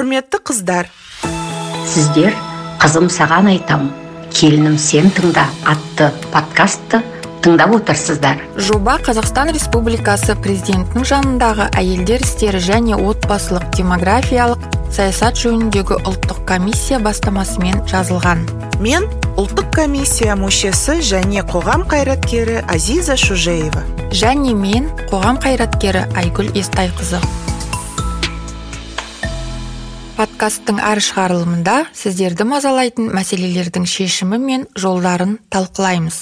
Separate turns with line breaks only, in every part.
құрметті қыздар.
Сіздер қызым саған айтам. Келінім сен тыңда атты подкастты тыңдап отырсыздар.
Жоба қазақстан республикасы президентінің жанындағы әйелдер істері және отбасылық демографиялық саясат жөніндегі ұлттық комиссия бастамасымен жазылған.
Мен ұлттық комиссия мүшесі және қоғам қайраткері азиза шужеева.
Және мен қоғам қайраткері айгүл естайқызы. Подкасттың әр шығарылымында сіздерді мазалайтын мәселелердің шешімі мен жолдарын талқылаймыз.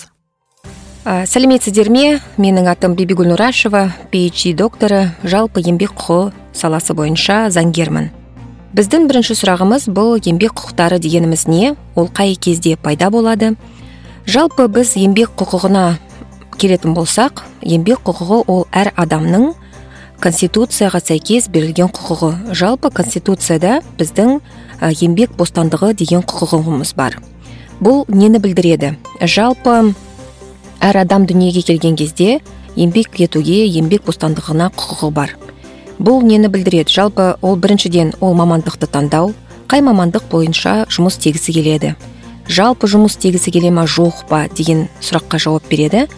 Ә, сәлеметсіздер ме менің атым бибигүл нұрашева phd докторы. Жалпы еңбек құқығы саласы бойынша заңгермін. Біздің бірінші сұрағымыз бұл еңбек құқықтары дегеніміз не? Ол қай кезде пайда болады? Жалпы біз еңбек құқығына келетін болсақ еңбек құқығы ол әр адамның конституцияға сәйкес берілген құқығы. Жалпы конституцияда біздің еңбек бостандығы деген құқығымыз бар. Бұл нені білдіреді? Жалпы әр адам дүниеге келген кезде еңбек етуге еңбек бостандығына құқығы бар. Бұл нені білдіреді? Жалпы ол біріншіден ол мамандықты таңдау қай мамандық бойынша жұмыс істегісі келеді? Жалпы жұмыс істегісі келе ма жоқ па деген сұраққа жауап береді.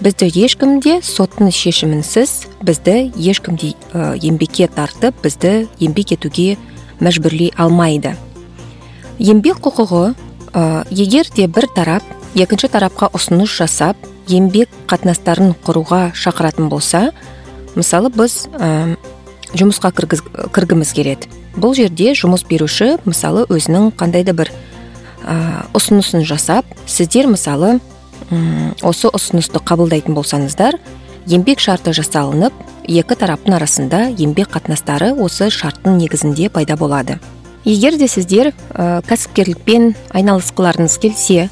Бізді ешкім де соттың шешімінсіз бізді ешкім де еңбекке тартып бізді еңбек етуге мәжбүрлей алмайды. Еңбек құқығы ә, егер де бір тарап екінші тарапқа ұсыныс жасап еңбек қатынастарын құруға шақыратын болса мысалы біз ә, жұмысқа кіргіз, кіргіміз келеді. Бұл жерде жұмыс беруші мысалы өзінің қандай да бір ұсынысын жасап сіздер мысалы осы ұсынысты қабылдайтын болсаңыздар еңбек шарты жасалынып екі тараптың арасында еңбек қатынастары осы шарттың негізінде пайда болады. Егер де сіздер ә, кәсіпкерлікпен айналысқыларыңыз келсе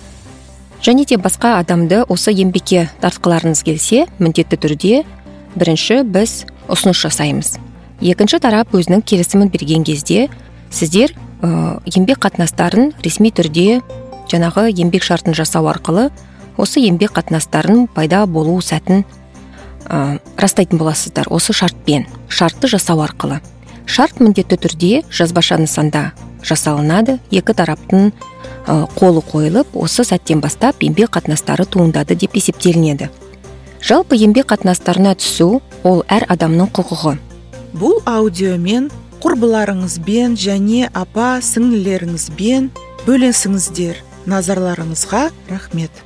және де басқа адамды осы еңбекке тартқыларыңыз келсе міндетті түрде бірінші біз ұсыныс жасаймыз. Екінші тарап өзінің келісімін берген кезде сіздер ә, еңбек қатынастарын ресми түрде жаңағы еңбек шартын жасау арқылы осы еңбек қатынастарының пайда болу сәтін ә, растайтын боласыздар осы шартпен. Шартты жасау арқылы. Шарт міндетті түрде жазбаша нысанда жасалынады. Екі тараптың қолы қойылып осы сәттен бастап еңбек қатынастары туындады деп есептелінеді. Жалпы еңбек қатынастарына түсу ол әр адамның құқығы.
Бұл аудиомен құрбыларыңызбен және апа сіңлілеріңізбен бөлісіңіздер назарларыңызға рахмет.